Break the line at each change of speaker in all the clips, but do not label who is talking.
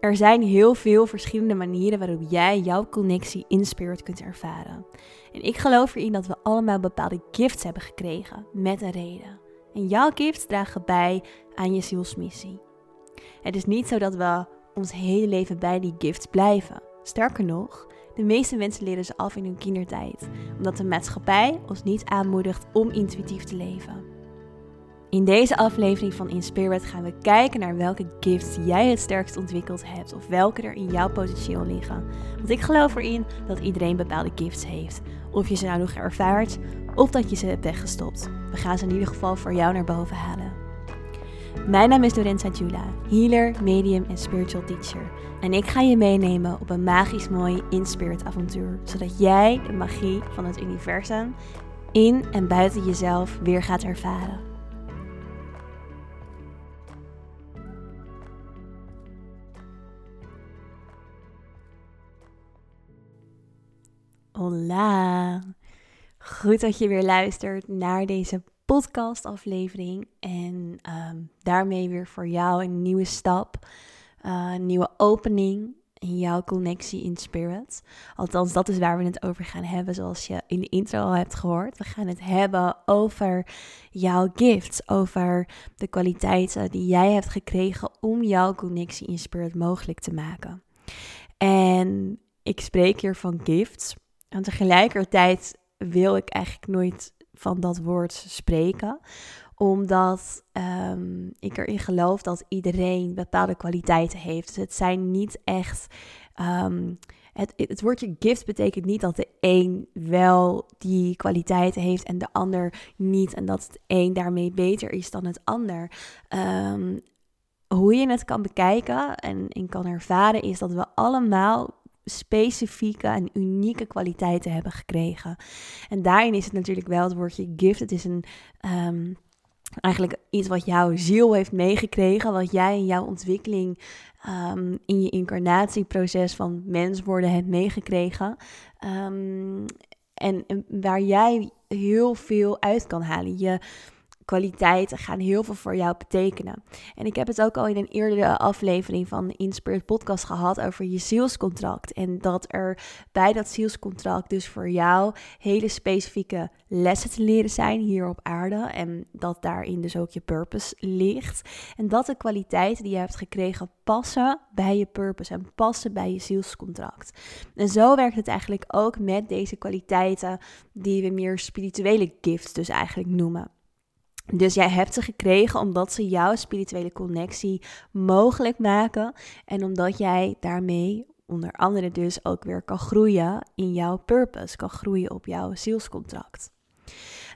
Er zijn heel veel verschillende manieren waarop jij jouw connectie in spirit kunt ervaren. En ik geloof erin dat we allemaal bepaalde gifts hebben gekregen met een reden. En jouw gifts dragen bij aan je zielsmissie. Het is niet zo dat we ons hele leven bij die gifts blijven. Sterker nog, de meeste mensen leren ze af in hun kindertijd, omdat de maatschappij ons niet aanmoedigt om intuïtief te leven. In deze aflevering van Inspirit gaan we kijken naar welke gifts jij het sterkst ontwikkeld hebt of welke er in jouw potentieel liggen. Want ik geloof erin dat iedereen bepaalde gifts heeft. Of je ze nou nog ervaart of dat je ze hebt weggestopt. We gaan ze in ieder geval voor jou naar boven halen. Mijn naam is Lorenza Jula, healer, medium en spiritual teacher. En ik ga je meenemen op een magisch mooi Inspirit avontuur, zodat jij de magie van het universum in en buiten jezelf weer gaat ervaren. Hola. Goed dat je weer luistert naar deze podcastaflevering. En ehm, daarmee weer voor jou een nieuwe stap, uh, een nieuwe opening in jouw connectie in spirit. Althans, dat is waar we het over gaan hebben, zoals je in de intro al hebt gehoord. We gaan het hebben over jouw gifts, over de kwaliteiten die jij hebt gekregen om jouw connectie in spirit mogelijk te maken. En ik spreek hier van gifts. En tegelijkertijd wil ik eigenlijk nooit van dat woord spreken, omdat um, ik erin geloof dat iedereen bepaalde kwaliteiten heeft. Dus het zijn niet echt. Um, het, het woordje gift betekent niet dat de een wel die kwaliteiten heeft en de ander niet. En dat het een daarmee beter is dan het ander. Um, hoe je het kan bekijken en, en kan ervaren, is dat we allemaal specifieke en unieke kwaliteiten hebben gekregen. En daarin is het natuurlijk wel het woordje gift. Het is een. Um, eigenlijk iets wat jouw ziel heeft meegekregen, wat jij in jouw ontwikkeling, um, in je incarnatieproces van mens worden hebt meegekregen. En, en, waar jij heel veel uit kan halen. Je, kwaliteiten gaan heel veel voor jou betekenen. En ik heb het ook al in een eerdere aflevering van de Inspired Podcast gehad over je zielscontract. En dat er bij dat zielscontract dus voor jou hele specifieke lessen te leren zijn hier op aarde. En dat daarin dus ook je purpose ligt. En dat de kwaliteiten die je hebt gekregen passen bij je purpose en passen bij je zielscontract. En zo werkt het eigenlijk ook met deze kwaliteiten die we meer spirituele gifts dus eigenlijk noemen. Dus jij hebt ze gekregen omdat ze jouw spirituele connectie mogelijk maken en omdat jij daarmee onder andere dus ook weer kan groeien in jouw purpose, kan groeien op jouw zielscontract.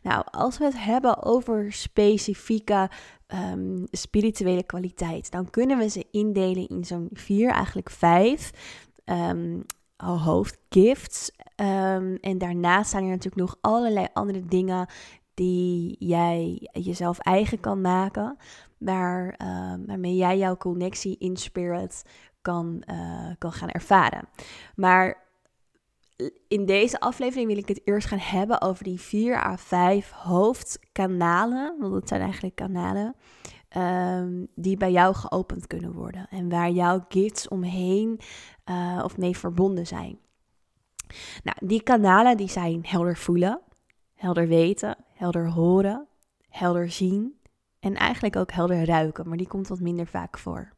Nou, als we het hebben over specifieke um, spirituele kwaliteit, dan kunnen we ze indelen in zo'n vier, eigenlijk vijf um, hoofdgifts. Um, en daarnaast zijn er natuurlijk nog allerlei andere dingen die jij jezelf eigen kan maken, waar, uh, waarmee jij jouw connectie in spirit kan, uh, kan gaan ervaren. Maar in deze aflevering wil ik het eerst gaan hebben over die 4 à 5 hoofdkanalen, want het zijn eigenlijk kanalen, um, die bij jou geopend kunnen worden en waar jouw gifts omheen uh, of mee verbonden zijn. Nou, die kanalen die zijn helder voelen, helder weten, helder horen, helder zien en eigenlijk ook helder ruiken, maar die komt wat minder vaak voor.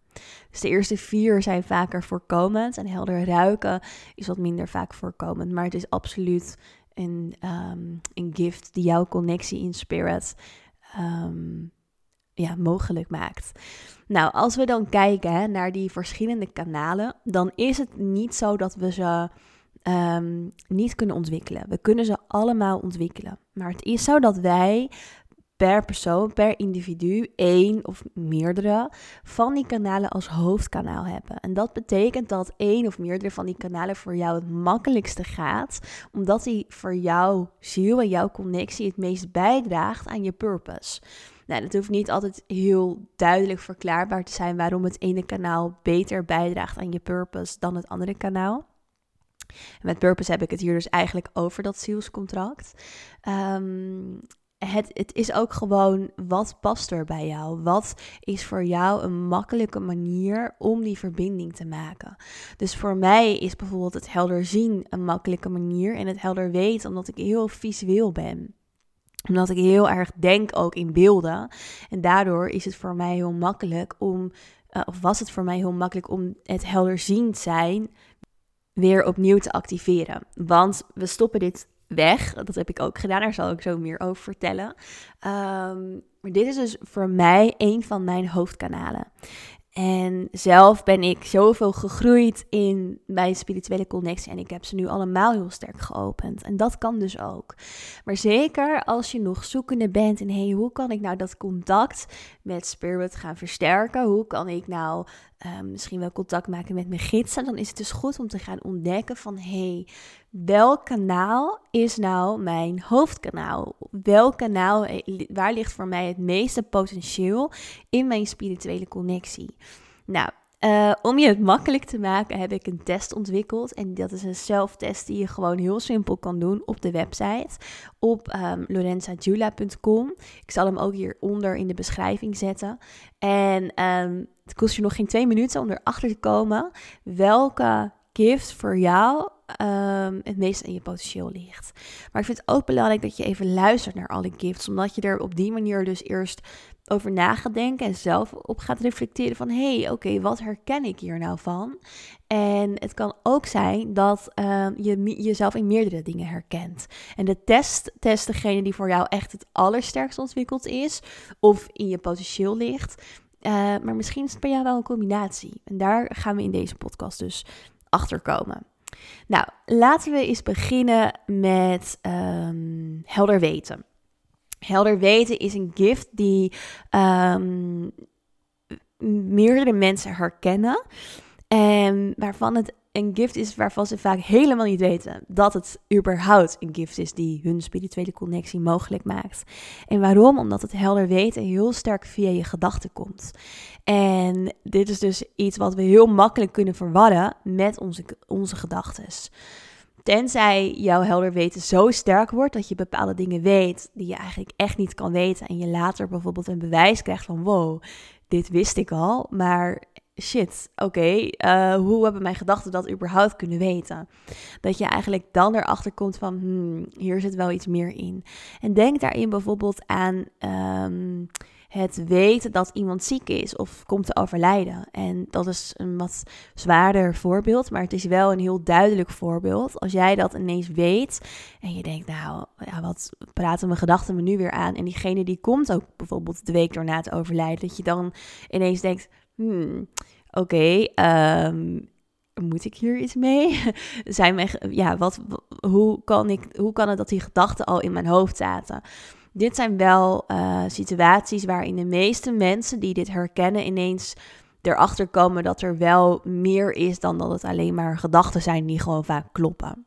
Dus de eerste vier zijn vaker voorkomend en helder ruiken is wat minder vaak voorkomend, maar het is absoluut een, um, een gift die jouw connectie in spirit um, ja, mogelijk maakt. Nou, als we dan kijken naar die verschillende kanalen, dan is het niet zo dat we ze um, niet kunnen ontwikkelen. We kunnen ze allemaal ontwikkelen. Maar het is zo dat wij per persoon, per individu, één of meerdere van die kanalen als hoofdkanaal hebben. En dat betekent dat één of meerdere van die kanalen voor jou het makkelijkste gaat, omdat die voor jouw ziel en jouw connectie het meest bijdraagt aan je purpose. Nou, dat hoeft niet altijd heel duidelijk verklaarbaar te zijn waarom het ene kanaal beter bijdraagt aan je purpose dan het andere kanaal. Met purpose heb ik het hier dus eigenlijk over dat zielscontract. Um, het, het is ook gewoon wat past er bij jou? Wat is voor jou een makkelijke manier om die verbinding te maken? Dus voor mij is bijvoorbeeld het helder zien een makkelijke manier en het helder weten omdat ik heel visueel ben omdat ik heel erg denk ook in beelden. En daardoor is het voor mij heel makkelijk om, uh, of was het voor mij heel makkelijk om het helderziend zijn weer opnieuw te activeren. Want we stoppen dit weg. Dat heb ik ook gedaan, daar zal ik zo meer over vertellen. Um, maar dit is dus voor mij een van mijn hoofdkanalen. En zelf ben ik zoveel gegroeid in mijn spirituele connectie. En ik heb ze nu allemaal heel sterk geopend. En dat kan dus ook. Maar zeker als je nog zoekende bent in hey, hoe kan ik nou dat contact met spirit gaan versterken? Hoe kan ik nou Ehm, misschien wel contact maken met mijn gidsen, dan is het dus goed om te gaan ontdekken van hey, welk kanaal is nou mijn hoofdkanaal? Welk kanaal, eh, waar ligt voor mij het meeste potentieel in mijn spirituele connectie? Nou, uh, om je het makkelijk te maken heb ik een test ontwikkeld. En dat is een zelftest die je gewoon heel simpel kan doen op de website. Op um, ehm, lorenzajula.com. Ik zal hem ook hieronder in de beschrijving zetten. En um, het kost je nog geen twee minuten om erachter te komen welke gift voor jou um, het meest in je potentieel ligt. Maar ik vind het ook belangrijk dat je even luistert naar alle gifts, omdat je er op die manier dus eerst over na gaat denken en zelf op gaat reflecteren van hé, hey, oké, wat herken ik hier nou van? En het kan ook zijn dat uh, je jezelf in meerdere dingen herkent. En de test test degene die voor jou echt het allersterkst ontwikkeld is of in je potentieel ligt. Uh, maar misschien is het bij jou wel een combinatie. En daar gaan we in deze podcast dus achter komen. Nou, laten we eens beginnen met um, helder weten. Helder weten is een gift die um, meerdere mensen herkennen. En waarvan het een gift is waarvan ze vaak helemaal niet weten dat het überhaupt een gift is die hun spirituele connectie mogelijk maakt. En waarom? Omdat het helder weten heel sterk via je gedachten komt. En dit is dus iets wat we heel makkelijk kunnen verwarren met onze, onze gedachten. Tenzij jouw helder weten zo sterk wordt dat je bepaalde dingen weet die je eigenlijk echt niet kan weten. En je later bijvoorbeeld een bewijs krijgt van wow, dit wist ik al. Maar shit, oké, eh, hoe hebben mijn gedachten dat überhaupt kunnen weten? Dat je eigenlijk dan erachter komt van, hmm, hier zit wel iets meer in. En denk daarin bijvoorbeeld aan um, het weten dat iemand ziek is of komt te overlijden. En dat is een wat zwaarder voorbeeld, maar het is wel een heel duidelijk voorbeeld. Als jij dat ineens weet en je denkt, nou, ja, wat praten mijn gedachten me nu weer aan? En diegene die komt ook bijvoorbeeld de week daarna te overlijden, dat je dan ineens denkt, hmm, oké, ehm, moet ik hier iets mee? Zijn mijn, ja, wat, hoe, kan ik, hoe kan het dat die gedachten al in mijn hoofd zaten? Dit zijn wel uh, situaties waarin de meeste mensen die dit herkennen ineens erachter komen dat er wel meer is dan dat het alleen maar gedachten zijn die gewoon vaak kloppen.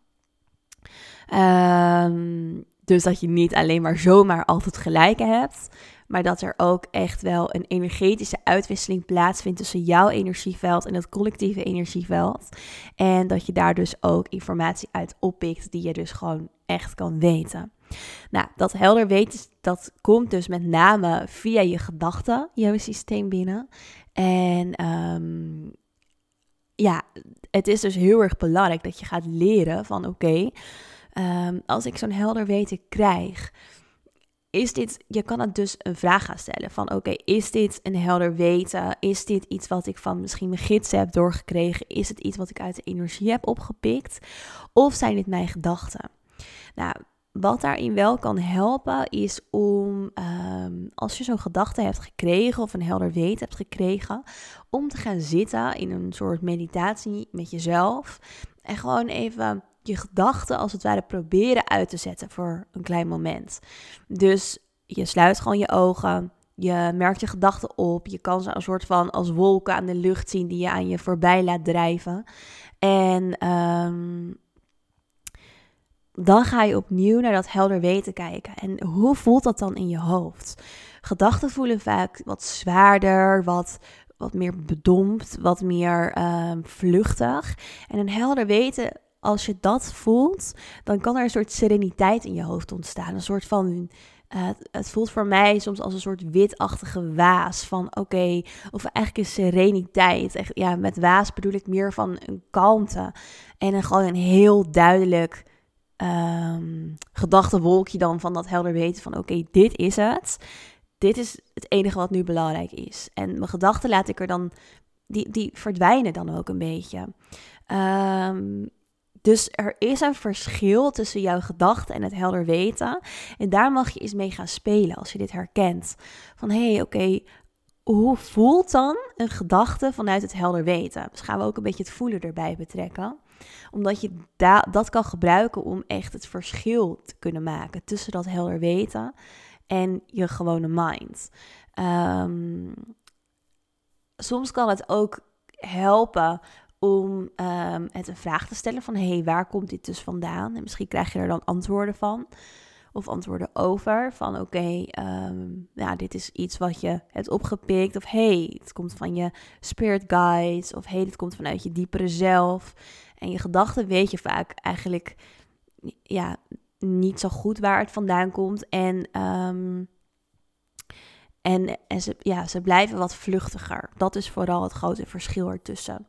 Um, dus dat je niet alleen maar zomaar altijd gelijk hebt, maar dat er ook echt wel een energetische uitwisseling plaatsvindt tussen jouw energieveld en het collectieve energieveld. En dat je daar dus ook informatie uit oppikt die je dus gewoon echt kan weten. Nou, dat helder weten, dat komt dus met name via je gedachten, jouw systeem binnen. En um, ja, het is dus heel erg belangrijk dat je gaat leren van oké, um, als ik zo'n helder weten krijg, is dit, je kan het dus een vraag gaan stellen van oké, is dit een helder weten? Is dit iets wat ik van misschien mijn gidsen heb doorgekregen? Is het iets wat ik uit de energie heb opgepikt? Of zijn dit mijn gedachten? Nou, wat daarin wel kan helpen is om, ehm, als je zo'n gedachte hebt gekregen of een helder weten hebt gekregen, om te gaan zitten in een soort meditatie met jezelf en gewoon even je gedachten als het ware proberen uit te zetten voor een klein moment. Dus je sluit gewoon je ogen. Je merkt je gedachten op. Je kan ze een soort van als wolken aan de lucht zien die je aan je voorbij laat drijven. En um, dan ga je opnieuw naar dat helder weten kijken. En hoe voelt dat dan in je hoofd? Gedachten voelen vaak wat zwaarder, wat, wat meer bedompt, wat meer um, vluchtig. En een helder weten als je dat voelt, dan kan er een soort sereniteit in je hoofd ontstaan. Een soort van Uh, het voelt voor mij soms als een soort witachtige waas van oké, of eigenlijk een sereniteit. Echt, ja, met waas bedoel ik meer van een kalmte en een, gewoon een heel duidelijk um, gedachtenwolkje dan van dat helder weten van oké, dit is het. Dit is het enige wat nu belangrijk is. En mijn gedachten laat ik er dan, die, die verdwijnen dan ook een beetje. Um, dus er is een verschil tussen jouw gedachten en het helder weten. En daar mag je eens mee gaan spelen als je dit herkent. Van hé, hey, oké, hoe voelt dan een gedachte vanuit het helder weten? Dus gaan we ook een beetje het voelen erbij betrekken. Omdat je dat kan gebruiken om echt het verschil te kunnen maken tussen dat helder weten en je gewone mind. Um, soms kan het ook helpen om um, het een vraag te stellen van hé, hey, waar komt dit dus vandaan? En misschien krijg je er dan antwoorden van of antwoorden over van oké, ehm, ja, dit is iets wat je hebt opgepikt of hey, het komt van je spirit guides of hey, dit komt vanuit je diepere zelf. En je gedachten weet je vaak eigenlijk ja, niet zo goed waar het vandaan komt en um, en, en ze, ja, ze blijven wat vluchtiger. Dat is vooral het grote verschil ertussen.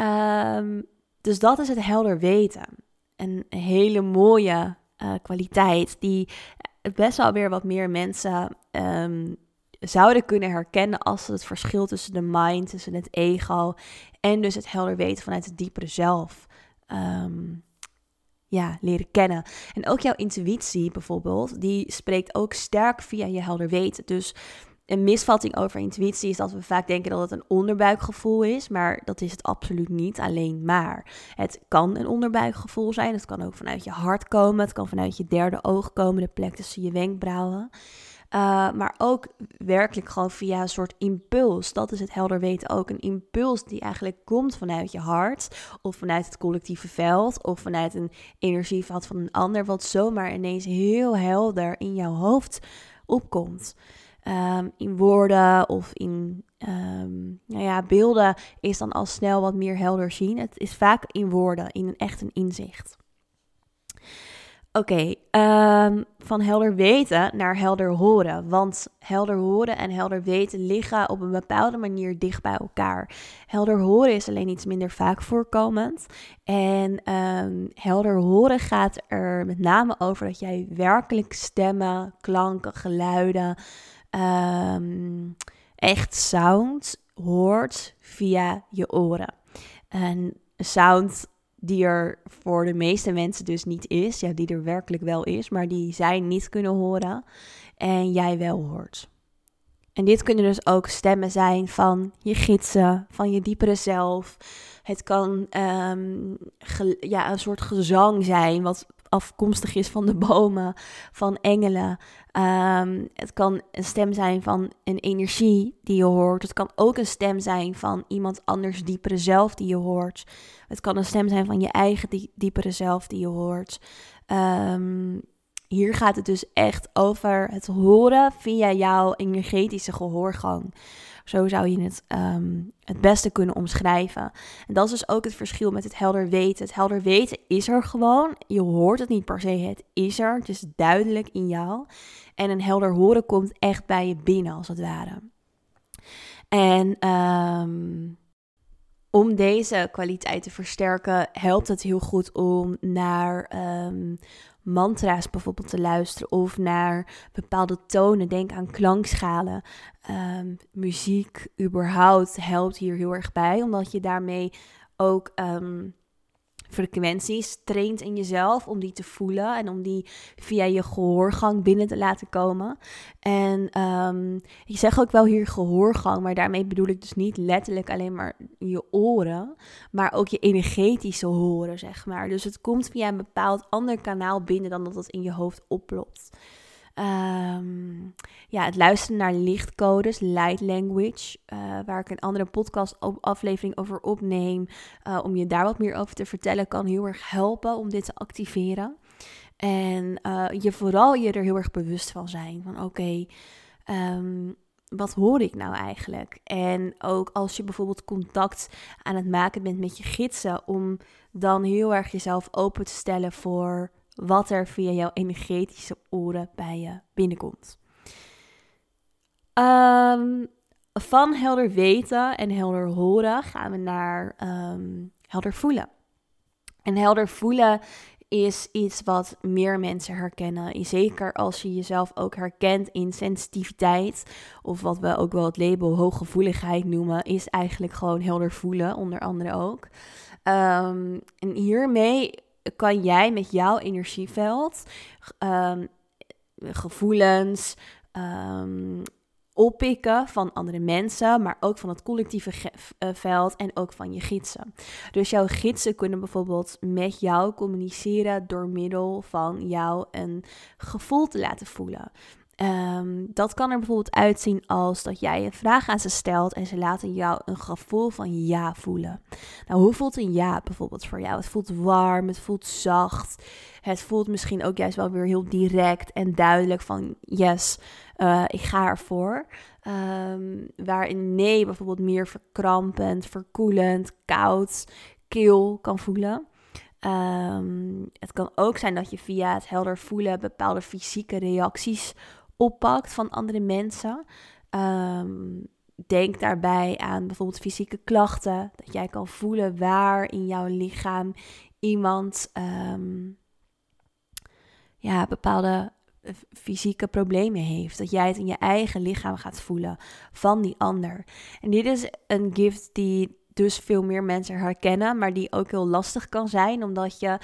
Um, dus dat is het helder weten. Een hele mooie uh, kwaliteit die best wel weer wat meer mensen um, zouden kunnen herkennen als het verschil tussen de mind, tussen het ego en dus het helder weten vanuit het diepere zelf um, ja, leren kennen. En ook jouw intuïtie bijvoorbeeld, die spreekt ook sterk via je helder weten. Dus een misvatting over intuïtie is dat we vaak denken dat het een onderbuikgevoel is, maar dat is het absoluut niet alleen maar. Het kan een onderbuikgevoel zijn, het kan ook vanuit je hart komen, het kan vanuit je derde oog komen, de plek tussen je wenkbrauwen. Uh, maar ook werkelijk gewoon via een soort impuls. Dat is het helder weten ook. Een impuls die eigenlijk komt vanuit je hart. Of vanuit het collectieve veld. Of vanuit een energieveld van een ander. Wat zomaar ineens heel helder in jouw hoofd opkomt. Um, in woorden of in um, nou ja, beelden is dan al snel wat meer helder zien. Het is vaak in woorden, in echt een inzicht. Oké, um, van helder weten naar helder horen. Want helder horen en helder weten liggen op een bepaalde manier dicht bij elkaar. Helder horen is alleen iets minder vaak voorkomend. En helder horen gaat er met name over dat jij werkelijk stemmen, klanken, geluiden, um, echt sound hoort via je oren. En sound die er voor de meeste mensen dus niet is, ja, die er werkelijk wel is, maar die zij niet kunnen horen en jij wel hoort. En dit kunnen dus ook stemmen zijn van je gidsen, van je diepere zelf. Het kan um, ja, een soort gezang zijn, wat afkomstig is van de bomen, van engelen. Um, het kan een stem zijn van een energie die je hoort. Het kan ook een stem zijn van iemand anders diepere zelf die je hoort. Het kan een stem zijn van je eigen diepere zelf die je hoort. Um, hier gaat het dus echt over het horen via jouw energetische gehoorgang. Zo zou je het um, het beste kunnen omschrijven. En dat is dus ook het verschil met het helder weten. Het helder weten is er gewoon. Je hoort het niet per se, het is er. Het is duidelijk in jou. En een helder horen komt echt bij je binnen, als het ware. En um, om deze kwaliteit te versterken, helpt het heel goed om naar um, mantra's bijvoorbeeld te luisteren of naar bepaalde tonen. Denk aan klankschalen. Um, muziek überhaupt helpt hier heel erg bij, omdat je daarmee ook um, frequenties traint in jezelf om die te voelen en om die via je gehoorgang binnen te laten komen. En um, ik zeg ook wel hier gehoorgang, maar daarmee bedoel ik dus niet letterlijk alleen maar je oren, maar ook je energetische horen, zeg maar. Dus het komt via een bepaald ander kanaal binnen dan dat het in je hoofd oplopt. Um, ja, het luisteren naar lichtcodes, light language, uh, waar ik een andere podcast aflevering over opneem, uh, om je daar wat meer over te vertellen, kan heel erg helpen om dit te activeren. En uh, je vooral je er heel erg bewust van zijn. Van oké, um, wat hoor ik nou eigenlijk? En ook als je bijvoorbeeld contact aan het maken bent met je gidsen, om dan heel erg jezelf open te stellen voor wat er via jouw energetische oren bij je binnenkomt. Ehm, van helder weten en helder horen gaan we naar ehm, helder voelen. En helder voelen is iets wat meer mensen herkennen. Zeker als je jezelf ook herkent in sensitiviteit, of wat we ook wel het label hooggevoeligheid noemen, is eigenlijk gewoon helder voelen, onder andere ook. Um, en hiermee kan jij met jouw energieveld um, gevoelens, um, oppikken van andere mensen, maar ook van het collectieve eh, veld en ook van je gidsen. Dus jouw gidsen kunnen bijvoorbeeld met jou communiceren door middel van jou een gevoel te laten voelen. Ehm, dat kan er bijvoorbeeld uitzien als dat jij een vraag aan ze stelt en ze laten jou een gevoel van ja voelen. Nou, hoe voelt een ja bijvoorbeeld voor jou? Het voelt warm, het voelt zacht. Het voelt misschien ook juist wel weer heel direct en duidelijk van yes, uh, ik ga ervoor. Um, waarin nee bijvoorbeeld meer verkrampend, verkoelend, koud, kil kan voelen. Um, het kan ook zijn dat je via het helder voelen bepaalde fysieke reacties oppakt van andere mensen. Um, denk daarbij aan bijvoorbeeld fysieke klachten. Dat jij kan voelen waar in jouw lichaam iemand um, ja, bepaalde fysieke problemen heeft. Dat jij het in je eigen lichaam gaat voelen van die ander. En dit is een gift die dus veel meer mensen herkennen, maar die ook heel lastig kan zijn, omdat je,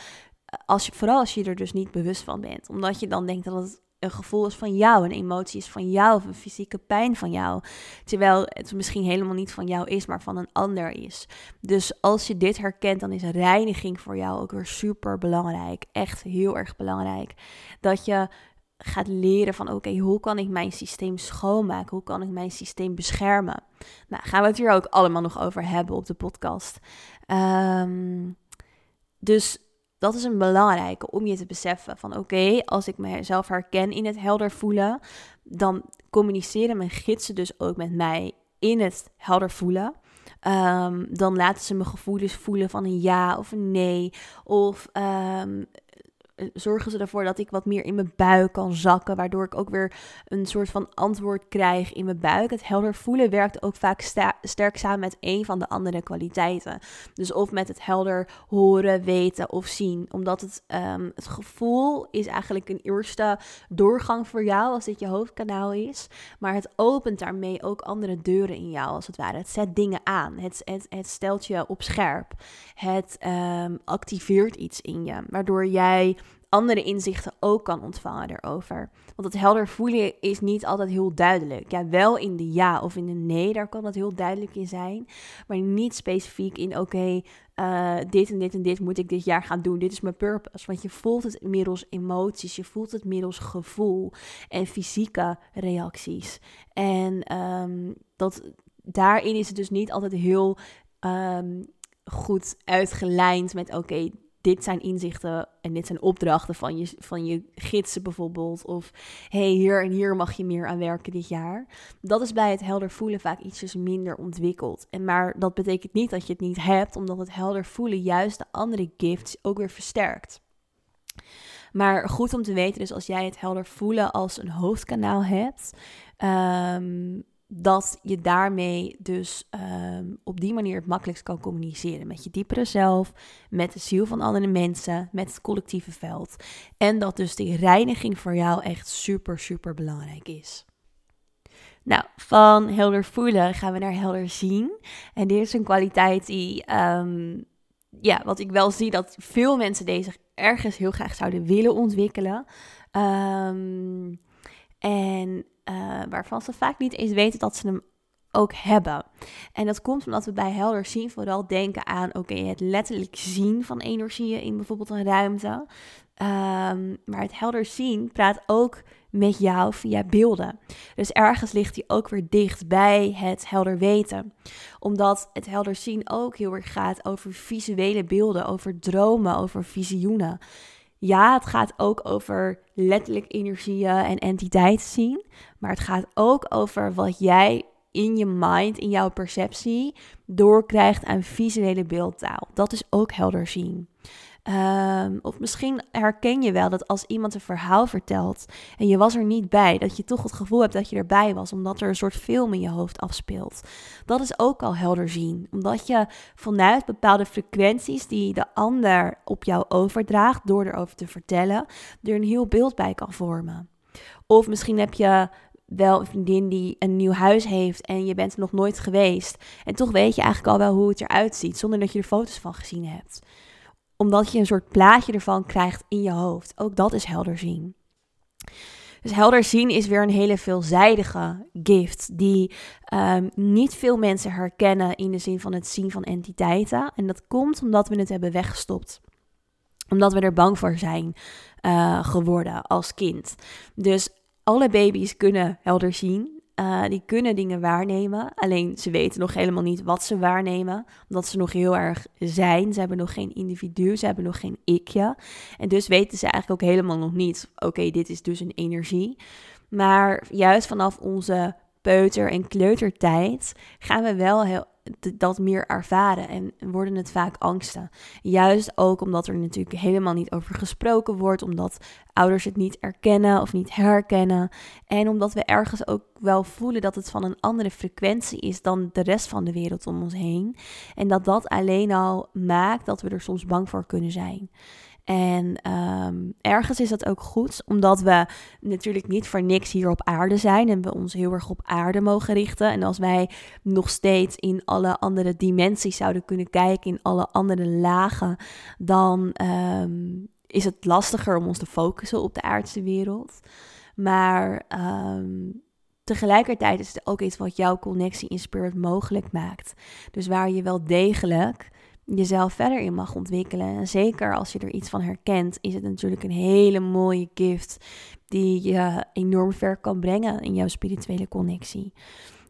als je vooral als je er dus niet bewust van bent, omdat je dan denkt dat het een gevoel is van jou, een emotie is van jou of een fysieke pijn van jou. Terwijl het misschien helemaal niet van jou is, maar van een ander is. Dus als je dit herkent, dan is reiniging voor jou ook weer super belangrijk. Echt heel erg belangrijk. Dat je gaat leren van oké, hoe kan ik mijn systeem schoonmaken? Hoe kan ik mijn systeem beschermen? Nou, gaan we het hier ook allemaal nog over hebben op de podcast. Ehm, dus dat is een belangrijke om je te beseffen van oké, als ik mezelf herken in het helder voelen, dan communiceren mijn gidsen dus ook met mij in het helder voelen. Um, dan laten ze mijn gevoelens voelen van een ja of een nee. Of um, zorgen ze ervoor dat ik wat meer in mijn buik kan zakken, waardoor ik ook weer een soort van antwoord krijg in mijn buik. Het helder voelen werkt ook vaak sterk samen met een van de andere kwaliteiten. Dus of met het helder horen, weten of zien. Omdat het, um, het gevoel is eigenlijk een eerste doorgang voor jou als dit je hoofdkanaal is. Maar het opent daarmee ook andere deuren in jou als het ware. Het zet dingen aan. Het, het, stelt je op scherp. Het um, activeert iets in je, waardoor jij andere inzichten ook kan ontvangen erover. Want het helder voelen is niet altijd heel duidelijk. Ja, wel in de ja of in de nee, daar kan dat heel duidelijk in zijn. Maar niet specifiek in, oké, eh, dit en dit en dit moet ik dit jaar gaan doen. Dit is mijn purpose. Want je voelt het middels emoties, je voelt het middels gevoel en fysieke reacties. En um, dat, daarin is het dus niet altijd heel um, goed uitgelijnd met, oké, dit zijn inzichten en dit zijn opdrachten van je, van je gidsen bijvoorbeeld. Of hey, hier en hier mag je meer aan werken dit jaar. Dat is bij het helder voelen vaak ietsjes minder ontwikkeld. En maar dat betekent niet dat je het niet hebt, omdat het helder voelen juist de andere gifts ook weer versterkt. Maar goed om te weten, dus als jij het helder voelen als een hoofdkanaal hebt, um, dat je daarmee dus ehm, op die manier het makkelijkst kan communiceren met je diepere zelf, met de ziel van andere mensen, met het collectieve veld. En dat dus die reiniging voor jou echt super, super belangrijk is. Nou, van helder voelen gaan we naar helder zien. En dit is een kwaliteit die, um, ja, wat ik wel zie dat veel mensen deze ergens heel graag zouden willen ontwikkelen. Um, en uh, waarvan ze vaak niet eens weten dat ze hem ook hebben. En dat komt omdat we bij helder zien vooral denken aan oké, het letterlijk zien van energieën in bijvoorbeeld een ruimte. Um, maar het helder zien praat ook met jou via beelden. Dus ergens ligt hij ook weer dicht bij het helder weten. Omdat het helder zien ook heel erg gaat over visuele beelden, over dromen, over visioenen ja, het gaat ook over letterlijk energieën en entiteiten zien. Maar het gaat ook over wat jij in je mind, in jouw perceptie, doorkrijgt aan visuele beeldtaal. Dat is ook helder zien. Ehm, of misschien herken je wel dat als iemand een verhaal vertelt en je was er niet bij, dat je toch het gevoel hebt dat je erbij was, omdat er een soort film in je hoofd afspeelt. Dat is ook al helder zien, omdat je vanuit bepaalde frequenties die de ander op jou overdraagt, door erover te vertellen, er een heel beeld bij kan vormen. Of misschien heb je wel een vriendin die een nieuw huis heeft en je bent er nog nooit geweest. En toch weet je eigenlijk al wel hoe het eruit ziet, zonder dat je er foto's van gezien hebt. Omdat je een soort plaatje ervan krijgt in je hoofd. Ook dat is helder zien. Dus helder zien is weer een hele veelzijdige gift die um, niet veel mensen herkennen in de zin van het zien van entiteiten. En dat komt omdat we het hebben weggestopt omdat we er bang voor zijn uh, geworden als kind. Dus alle baby's kunnen helder zien. Uh, die kunnen dingen waarnemen. Alleen ze weten nog helemaal niet wat ze waarnemen. Omdat ze nog heel erg zijn. Ze hebben nog geen individu. Ze hebben nog geen ikje. En dus weten ze eigenlijk ook helemaal nog niet. Oké, dit is dus een energie. Maar juist vanaf onze peuter- en kleutertijd gaan we wel heel, dat meer ervaren en worden het vaak angsten. Juist ook omdat er natuurlijk helemaal niet over gesproken wordt, omdat ouders het niet erkennen of niet herkennen. En omdat we ergens ook wel voelen dat het van een andere frequentie is dan de rest van de wereld om ons heen. En dat dat alleen al maakt dat we er soms bang voor kunnen zijn. En ehm, ergens is dat ook goed, omdat we natuurlijk niet voor niks hier op aarde zijn en we ons heel erg op aarde mogen richten. En als wij nog steeds in alle andere dimensies zouden kunnen kijken, in alle andere lagen, dan ehm, is het lastiger om ons te focussen op de aardse wereld. Maar ehm, tegelijkertijd is het ook iets wat jouw connectie in spirit mogelijk maakt. Dus waar je wel degelijk jezelf verder in mag ontwikkelen. En zeker als je er iets van herkent, is het natuurlijk een hele mooie gift die je enorm ver kan brengen in jouw spirituele connectie.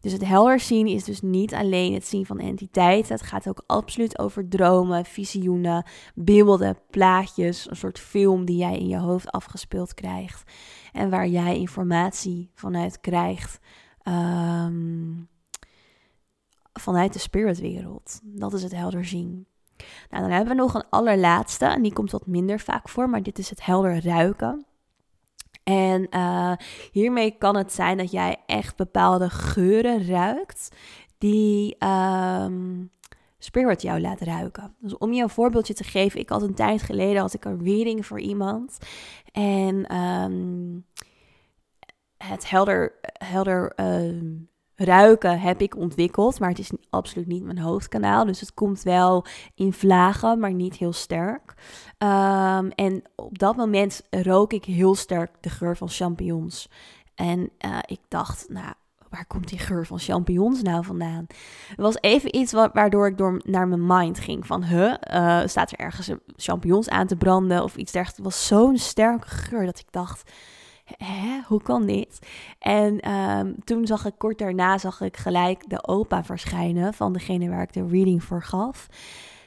Dus het helder zien is dus niet alleen het zien van entiteiten. Het gaat ook absoluut over dromen, visioenen, beelden, plaatjes. Een soort film die jij in je hoofd afgespeeld krijgt. En waar jij informatie vanuit krijgt. Um, vanuit de spiritwereld. Dat is het helder zien. Nou, dan hebben we nog een allerlaatste. En die komt wat minder vaak voor. Maar dit is het helder ruiken. En uh, hiermee kan het zijn dat jij echt bepaalde geuren ruikt. Die um, spirit jou laat ruiken. Dus om je een voorbeeldje te geven. Ik had een tijd geleden had ik een reading voor iemand. En um, het helder, helder uh, ruiken heb ik ontwikkeld, maar het is absoluut niet mijn hoofdkanaal. Dus het komt wel in vlagen, maar niet heel sterk. Um, en op dat moment rook ik heel sterk de geur van champignons. En uh, ik dacht, nou, waar komt die geur van champignons nou vandaan? Het was even iets waardoor ik door naar mijn mind ging. Van, huh, uh, staat er ergens champignons aan te branden of iets dergelijks. Het was zo'n sterke geur dat ik dacht hè, hoe kan dit? En um, toen zag ik kort daarna zag ik gelijk de opa verschijnen van degene waar ik de reading voor gaf.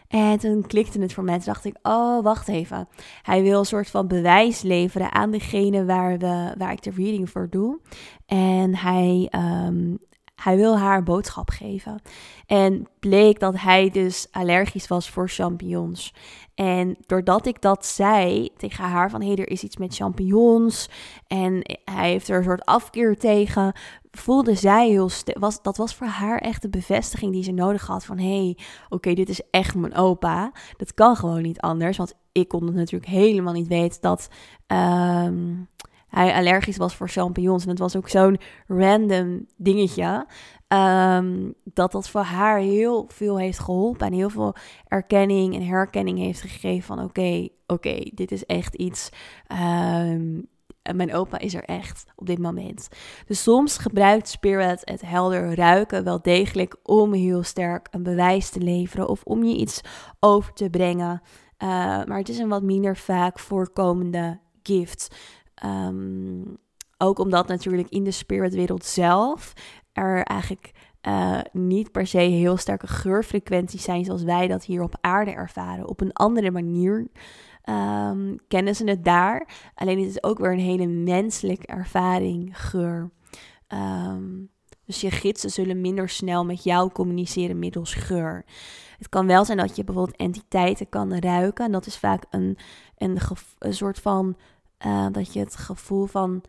En toen klikte het voor mij. Toen dacht ik, oh, wacht even. Hij wil een soort van bewijs leveren aan degene waar, we, waar ik de reading voor doe. En hij, um, hij wil haar een boodschap geven. En bleek dat hij dus allergisch was voor champignons. En doordat ik dat zei tegen haar van hé, hey, er is iets met champignons en hij heeft er een soort afkeer tegen, voelde zij heel was Dat was voor haar echt de bevestiging die ze nodig had van hé, hey, oké, dit is echt mijn opa. Dat kan gewoon niet anders, want ik kon het natuurlijk helemaal niet weten dat um, hij allergisch was voor champignons. En het was ook zo'n random dingetje. Um, dat dat voor haar heel veel heeft geholpen. En heel veel erkenning en herkenning heeft gegeven van oké, oké, dit is echt iets. Um, mijn opa is er echt op dit moment. Dus soms gebruikt Spirit het helder ruiken wel degelijk om heel sterk een bewijs te leveren of om je iets over te brengen. Uh, maar het is een wat minder vaak voorkomende gift. Um, ook omdat natuurlijk in de spiritwereld zelf er eigenlijk uh, niet per se heel sterke geurfrequenties zijn zoals wij dat hier op aarde ervaren. Op een andere manier um, kennen ze het daar. Alleen het is ook weer een hele menselijke ervaring, geur. Um, dus je gidsen zullen minder snel met jou communiceren middels geur. Het kan wel zijn dat je bijvoorbeeld entiteiten kan ruiken. En dat is vaak een, een, een soort van uh, dat je het gevoel van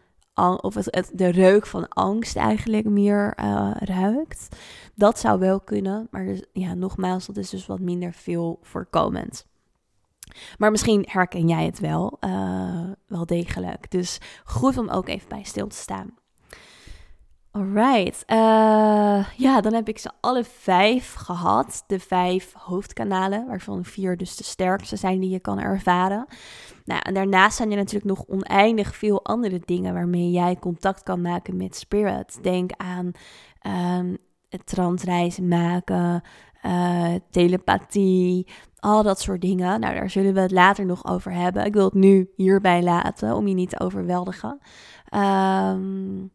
of de reuk van angst eigenlijk meer uh, ruikt. Dat zou wel kunnen, maar dus, ja, nogmaals, dat is dus wat minder veel voorkomend. Maar misschien herken jij het wel, uh, wel degelijk. Dus goed om ook even bij stil te staan. Alright, uh, ja, dan heb ik ze alle vijf gehad. De vijf hoofdkanalen, waarvan vier dus de sterkste zijn die je kan ervaren. Nou, en daarnaast zijn er natuurlijk nog oneindig veel andere dingen waarmee jij contact kan maken met spirit. Denk aan um, het transreizen maken, uh, telepathie, al dat soort dingen. Nou, daar zullen we het later nog over hebben. Ik wil het nu hierbij laten om je niet te overweldigen. Um,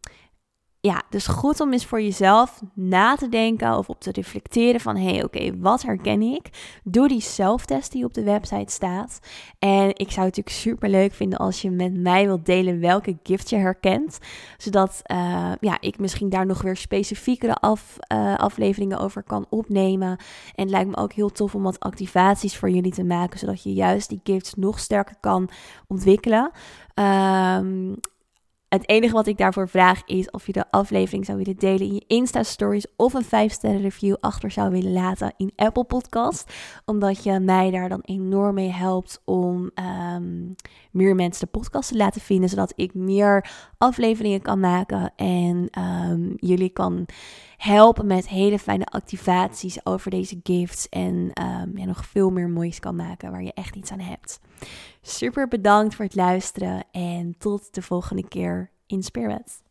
ja, dus goed om eens voor jezelf na te denken of op te reflecteren van hé, hey, oké, wat herken ik? Doe die zelftest die op de website staat. En ik zou het natuurlijk super leuk vinden als je met mij wilt delen welke gift je herkent. Zodat uh, ja, ik misschien daar nog weer specifiekere af, uh, afleveringen over kan opnemen. En het lijkt me ook heel tof om wat activaties voor jullie te maken, zodat je juist die gifts nog sterker kan ontwikkelen. Um, het enige wat ik daarvoor vraag is of je de aflevering zou willen delen in je Insta-stories of een 5-sterren review achter zou willen laten in Apple Podcast. Omdat je mij daar dan enorm mee helpt om um, meer mensen de podcast te laten vinden. Zodat ik meer afleveringen kan maken en um, jullie kan helpen met hele fijne activaties over deze gifts. En um, ja, nog veel meer moois kan maken waar je echt iets aan hebt. Super bedankt voor het luisteren en tot de volgende keer in spirits.